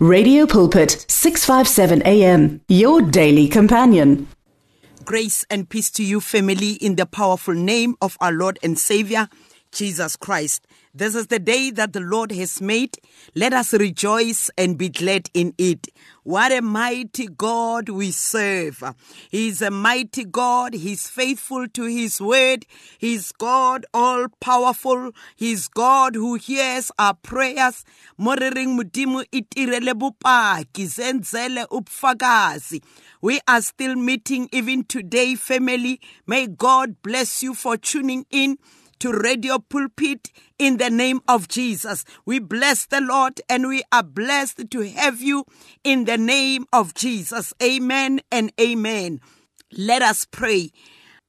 Radio Pulpit 657 AM your daily companion. Grace and peace to you, family, in the powerful name of our Lord and Savior, Jesus Christ. This is the day that the Lord has made. Let us rejoice and be glad in it. What a mighty God we serve. He is a mighty God. He's faithful to his word. He's God all powerful. He's God who hears our prayers. Morering mudimu itirele bupaki zenzele upfagazi. We are still meeting even today, family. May God bless you for tuning in to Radio Pulpit in the name of Jesus. We bless the Lord and we are blessed to have you in the name of Jesus. Amen and amen. Let us pray.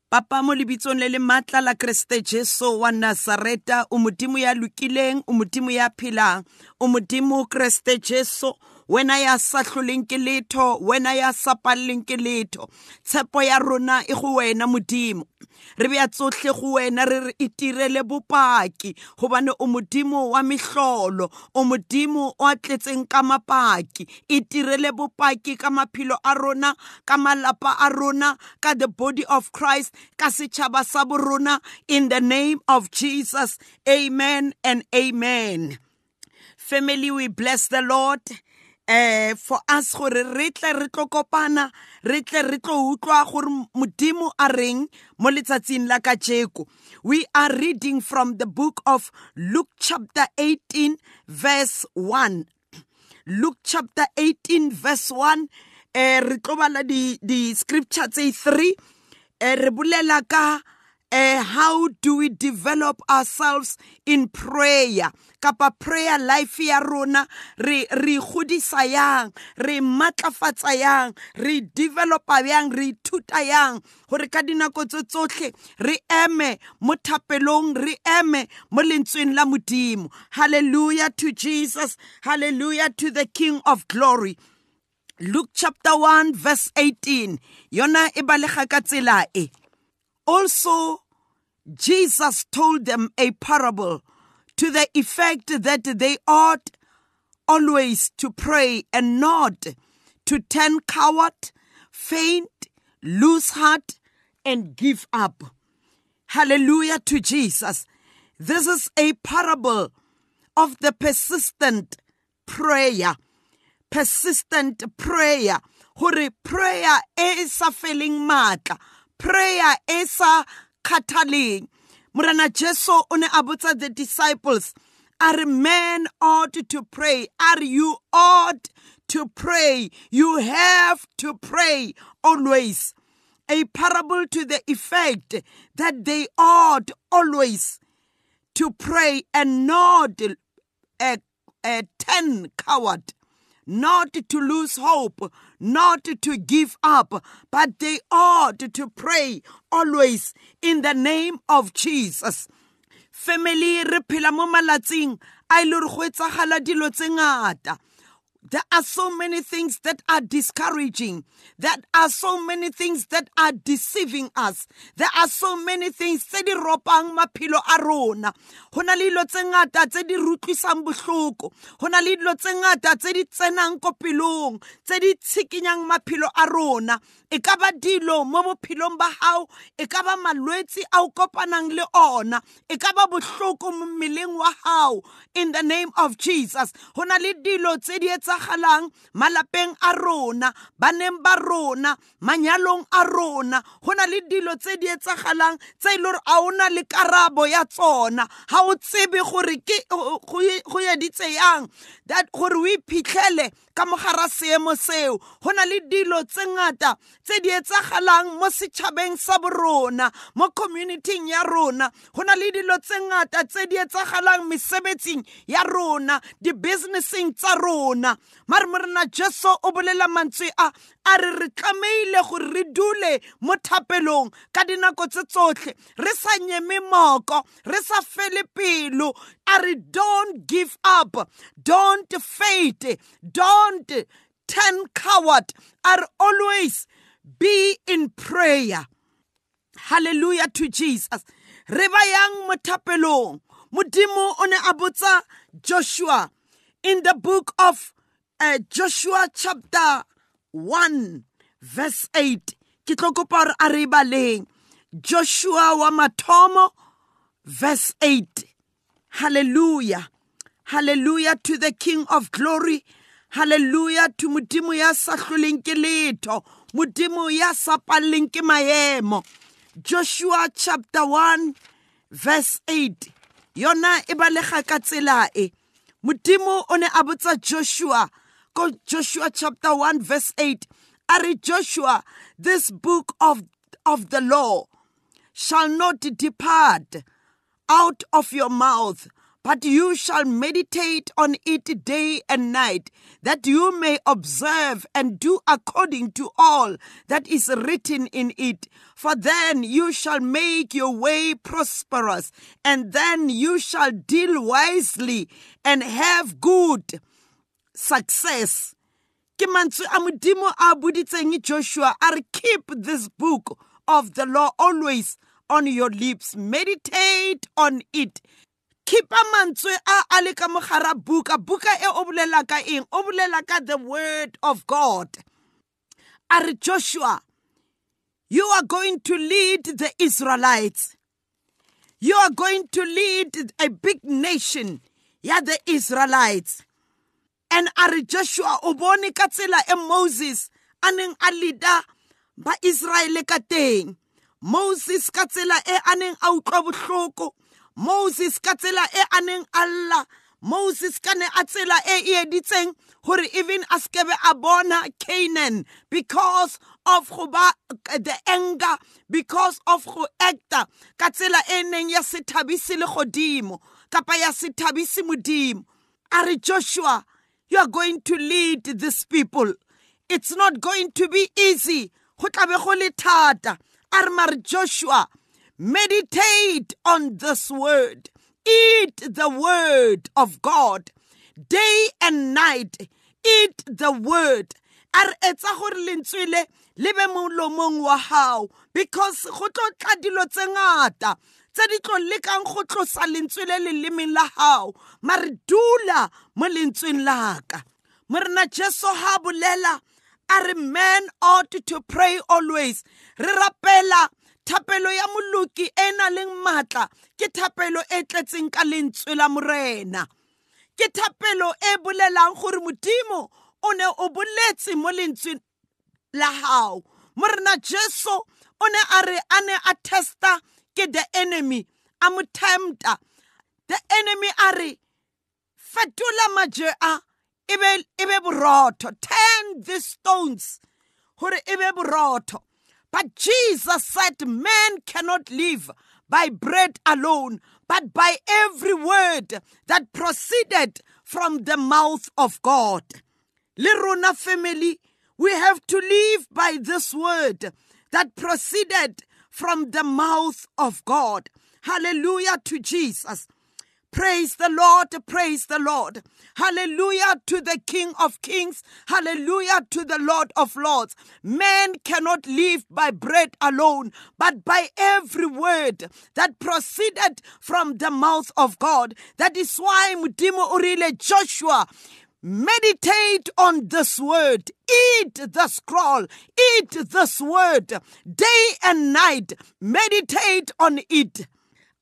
papa mo lebitsong le le maatla la kreste jesu wa nazareta o ya lokileng o ya phelang o modimo jesu wena ya sa tlholeng ke letho wena ya sa paleleng ke letho. Tshepo ya rona e go wena modimo. Re bea tsotlhe go wena re re itirele bopaki. Gobane o modimo wa mehlolo o modimo o a tletseng ka mapaki. Itirele bopaki ka maphelo a rona ka malapa a rona ka the body of christ ka setšhaba sa borona in the name of jesus amen and amen. Family we bless the lord eh for us gore re tle re tlo kopana re tle re tlo utlwa gore modimo a reng mo letsatsing la kajeko. We are reading from the book of luke chapter 18 verse 1 luke chapter 18 verse 1 eh re tlo bala di di scripture tse 3 eh re bolela ka uh, how do we develop ourselves in prayer? Kapa prayer life ya rona re re godisa yang re matlafatsa yang re developa yang re ithuta yang gore ka dinako tse tsotlhe re eme mo thapelong re eme mo lentsweng la modimo. Hallelujah to jesus. Hallelujah to the king of glory. Luke chapter 1 verse 18 yona e balega ka tsela e. also, Jesus told them a parable to the effect that they ought always to pray and not to turn coward, faint, lose heart, and give up. Hallelujah to Jesus. This is a parable of the persistent prayer. Persistent prayer. Hore prayer e sa feeling matla. Prayer e sa kgathaleng. Morana jesu o ne a botsa the disciples are men ought to pray? Are you ought to pray? You have to pray always. A parable to the effect that they ought always to pray and not a, a ten coward not to lose hope, not to give up, but they ought to pray always in the name of Jesus. Family re phela mo malatsing a ile re go etsagala dilo tse there are so many things that are discouraging. There are so many things that are deceiving us. There are so many things tse di ropang maphelo a rona. Ho na le dilo tse ngata tse di rutlisang bohloko. Ho na le dilo tse ngata tse di tsenang ko pelong, tse di tshikinyang maphelo a rona. E ka ba dilo mo bophelong ba hao, e ka ba malwetse a o kopanang le ona, e ka ba bohloko mo mmeleng wa hao in the name of Jesus. Ho na le dilo tse di etsagalang malapeng a rona baneng ba rona manyalong a rona go na le dilo tse di etsagalang tse e le gore a ona le karabo ya tsona ga o tsebe gore ke go editse yang that gore o iphitlhele ka mogara seemo seo. Go na le dilo tse ngata tse di etsagalang mo setšhabeng sa borona mo communityng ya rona. Go na le dilo tse ngata tse di etsagalang mesebetsing ya rona di-businesseng tsa rona. Mare morena jesu o bolela mantswe a a re re tlameile gore re dule mo thapelong ka dinako tse tsotlhe. Re sa nyeme moko re sa fele pelo. A re don't give up. Don't fade don't turn coward. Are always be in prayer. Hallelujah to jesus. Re ba yang mo thapelong modimo o ne a botsa joshua. In the book of uh, joshua chapter 1 verse 8 ke tlo gore a re baleng. Joshua wa mathomo verse 8 hallelujah. Hallelujah to the king of glory. Hallelujah to modimo ya sa hloleng ke ya sa maemo. Joshua chapter 1 verse 8 yona e balega ka e. Modimo o ne joshua. Joshua chapter 1 verse 8 a re joshua this book of, of the law shall not depart out of your mouth but you shall meditate on it day and night, that you may observe and do according to all that is written in it. For then you shall make your way prosperous, and then you shall deal wisely and have good success. ke mantswe a modimo joshua keep this book of the law always on your lips. Meditate on it. Khipa mantswe a a le ka mogara buka. Buka e o bolela ka eng? O bolela ka the word of god. A re joshua you are going to lead the israelites. You are going to lead a big nation. Ya the israelites. And a re joshua o bone ka tsela e moses a a leader ba israele ka teng moses ka tsela e a neng a utlwa bohloko. Moses ka tsela e a neng a lla. Moses ka ne a tsela e e editseng gore even a skebe a bona canaan because of go ba the anger because of go acta ka tsela e neng ya se thabise le godimo kapa ya se thabise modimo. A re joshua you are going to lead these people. It's not going to be easy. Go tlabe go le thata. A re mare joshua meditate on this word. Eat the word of god day and night. Eat the word. Because go tlo tla dilo tse ngata tse di tlo lekang go tlosa lentswe le lelemeng la gago mare dula mo lentsweng laka jesu ha bolela a re man ought to pray always re rapela thapelo ya moloki e na leng maatla ke thapelo e tletseng ka lentswe la morena. Ke thapelo e bolelang gore modimo o ne o boletse mo la morena jesu o ne a re a ne a testa ke the enemy a mo tempta the enemy a re fetola maje a e be borotho. Turn the stones gore e be borotho but jesus said man cannot live by bread alone but by every word that proceeded from the mouth of god. Le rona family we have to live by this word that proceeded from the mouth of god. Hallelujah to jesus Praise the Lord, praise the Lord. Hallelujah to the King of Kings. Hallelujah to the Lord of Lords. Man cannot live by bread alone, but by every word that proceeded from the mouth of God. That is why Mudimo Urile Joshua Meditate on this word. Eat the scroll. Eat this word day and night. Meditate on it.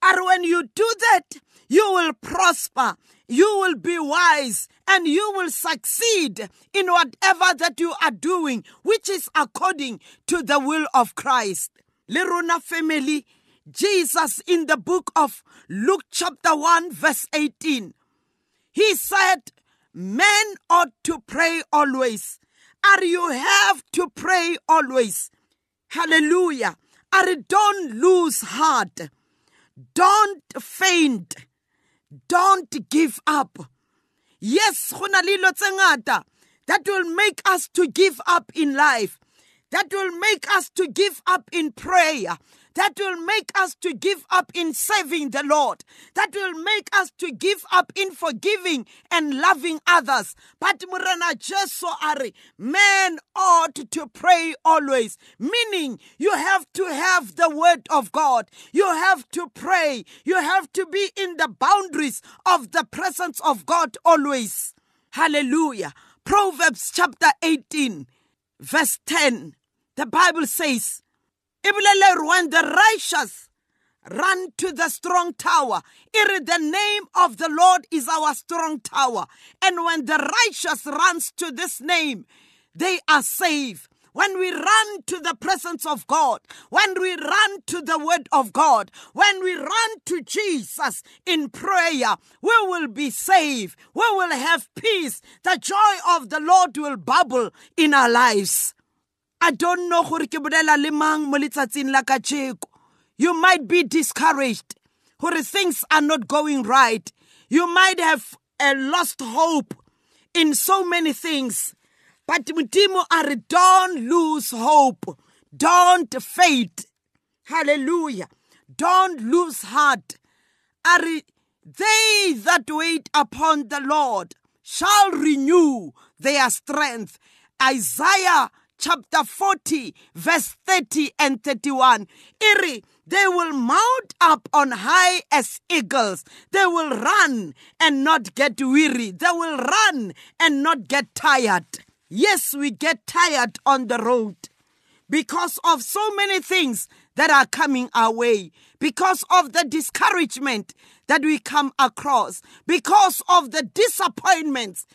And when you do that, you will prosper, you will be wise, and you will succeed in whatever that you are doing, which is according to the will of Christ. Leruna family, Jesus in the book of Luke chapter 1 verse 18, he said, men ought to pray always. Are you have to pray always. Hallelujah. Are don't lose heart. Don't faint. Don't give up. Yes, that will make us to give up in life. That will make us to give up in prayer. That will make us to give up in serving the Lord. That will make us to give up in forgiving and loving others. But Murana Jesu Ari, men ought to pray always. Meaning you have to have the word of God. You have to pray. You have to be in the boundaries of the presence of God always. Hallelujah. Proverbs chapter 18, verse 10, the Bible says, when the righteous run to the strong tower, it the name of the Lord is our strong tower. And when the righteous runs to this name, they are saved. When we run to the presence of God, when we run to the word of God, when we run to Jesus in prayer, we will be saved. We will have peace. The joy of the Lord will bubble in our lives. I don't know gore ke bolela le mang mo letsatsing la kajeko. You might be discouraged gore things are not going right. You might have a lost hope in so many things. But Mutimo are don't lose hope. Don't fade. Hallelujah. Don't lose heart. Are they that wait upon the Lord shall renew their strength. Isaiah chapter 40, verse 30 and 31. Iri, they will mount up on high as eagles. They will run and not get weary. They will run and not get tired. Yes, we get tired on the road because of so many things that are coming our way, because of the discouragement that we come across, because of the disappointments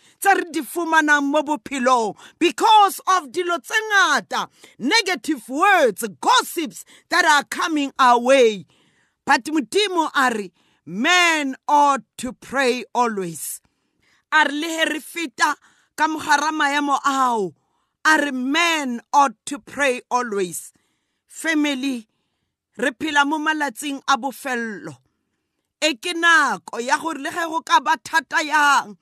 because of dilo negative words, gossips that are coming our way. But Ari, men ought to pray always. Ka mogara maemo ao a re men ought to pray always. Family re phela mo malatsing a bofello. E ke nako ya gore le ge go ka ba thata yang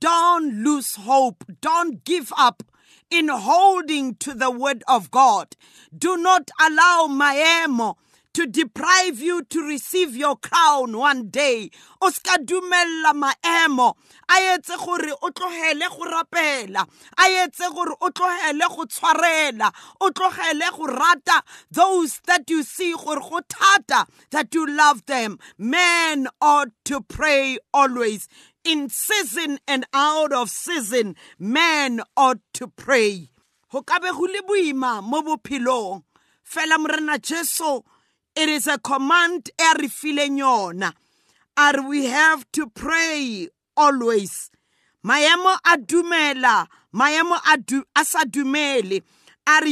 don't lose hope don't give up in holding to the word of god. Do not allow maemo to deprive you to receive your crown one day. O ska maemo. A etse gore o tlogele go rapela. A etse gore o tlogele go tshwarela. O tlogele go rata those that you see gore go thata that you love them. Men ought to pray always. In season and out of season men ought to pray. Go go le boima mo bophelong. Fela morena jesu it is a command e re are we have to pray always. Maemo a dumela maemo a du a sa dumele. Are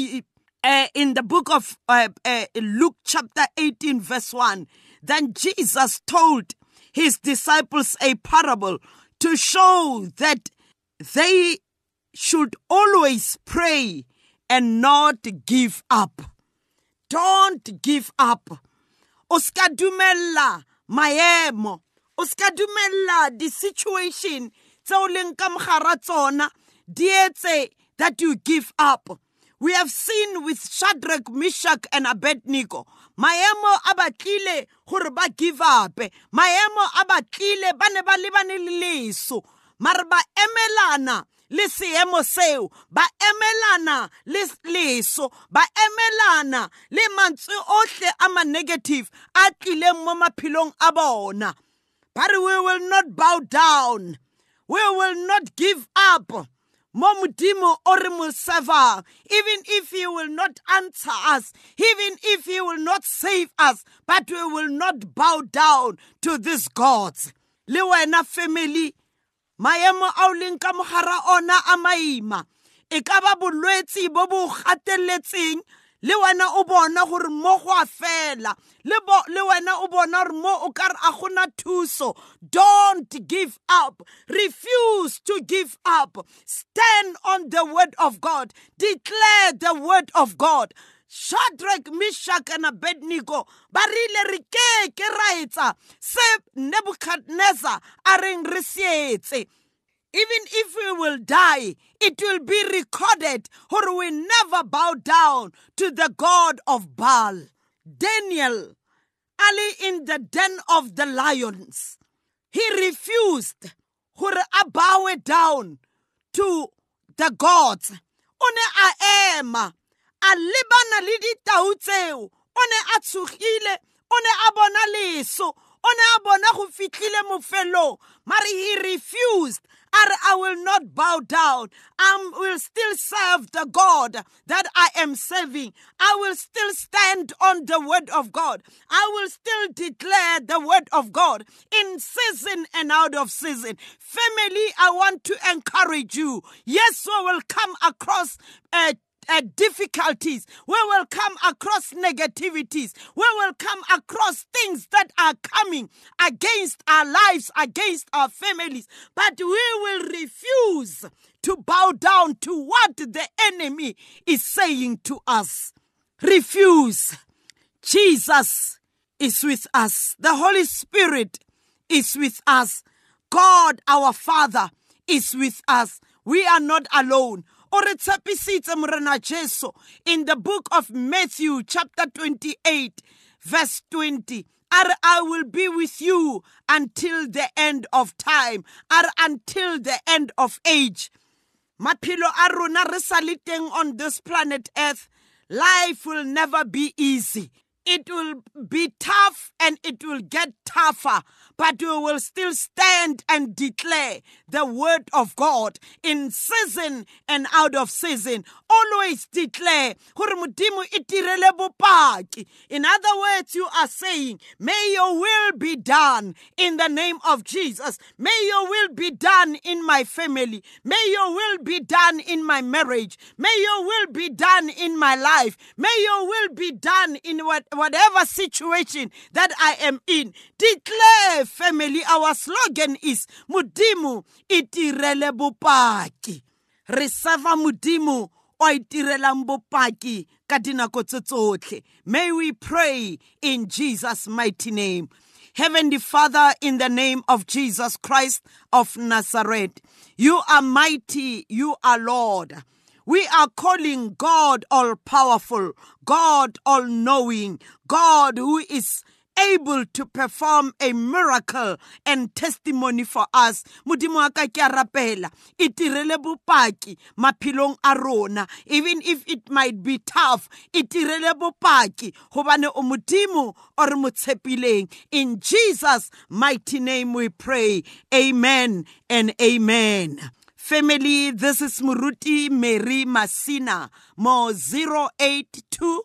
uh, in the book of uh, uh, Luke chapter 18 verse 1 then Jesus told his disciples a parable to show that they should always pray and not give up don't give up o ska dumella maemo o ska dumella di-situation tse o leng ka mogara tsona di etse that you give up we have seen with Shadrach, Meshach, and Abednego. Maemo a batlile gore ba give up. Maemo a batlile ba ne ba lebane le leso. Mare ba emelana le seemo seo ba emelana le leso ba emelana le mantswe ohle a ma-negative a tlileng mo maphelong a bona. But we will not bow down. We will not give up. Mo modimo o re mo servang even if he will not answer us even if he will not save us but we will not bow down to these gods. Le wena family maemo a o leng ka mogara ona a maima. E ka ba bolwetsi bo bo gateletseng le wena o bona gore mo go a fela. Le wena o bona gore mo o ka re a gona thuso. Don't give up. Refuse to give up. Stand on the word of god. Declare the word of god Shadrach, Meshach, and Abednego ba rile re ke ke ra etsa se Nebuchadnezzar a reng re even if we will die, it will be recorded, or we never bow down to the God of Baal. Daniel, Ali in the den of the lions, he refused, or a bow down to the gods. One a ema, a lebana le ditau tseo, o ne a tshogile, o ne a bona leso, o ne a bona go fitlhile mofelong, mare he refused I, I will not bow down. I will still serve the God that I am serving. I will still stand on the word of God. I will still declare the word of God in season and out of season. Family, I want to encourage you. Yes, we will come across uh, uh, difficulties, we will come across negativities, we will come across things that are coming against our lives, against our families, but we will refuse to bow down to what the enemy is saying to us. Refuse. Jesus is with us, the Holy Spirit is with us, God our Father is with us. We are not alone o re morena jesu in the book of matthew chapter 28 verse 20 are I will be with you until the end of time, are until the end of age. Maphilo a rona re on this planet Earth, life will never be easy. It will be tough and it will get tougher, but we will still stand and declare the word of God in season and out of season. Always declare. In other words, you are saying, May your will be done in the name of Jesus. May your will be done in my family. May your will be done in my marriage. May your will be done in my life. May your will be done in what whatever situation that I am in. Declare, family, our slogan is Mudimu itirele bopaki. Re serve Mudimu o itirelang bopaki ka dinako tse. May we pray in Jesus' mighty name. Heavenly Father, in the name of Jesus Christ of Nazareth, you are mighty, you are Lord. We are calling God all powerful, God all knowing, God who is able to perform a miracle and testimony for us. Modimo wa ka ke a rapela. E tirele bopaki maphelong a rona. Even if it might be tough e tirele bopaki. Gobane o modimo o re mo tshepileng. In jesus mighty name we pray. Amen and amen. Family, this is Muruti Mary Masina, mo 082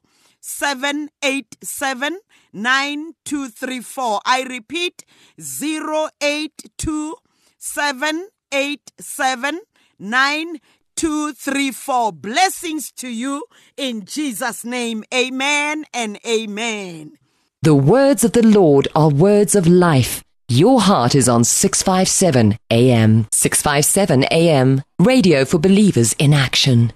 787 9234. I repeat 082 787 9234. Blessings to you in Jesus' name. Amen and amen. The words of the Lord are words of life. Your heart is on 657 AM. 657 AM. Radio for believers in action.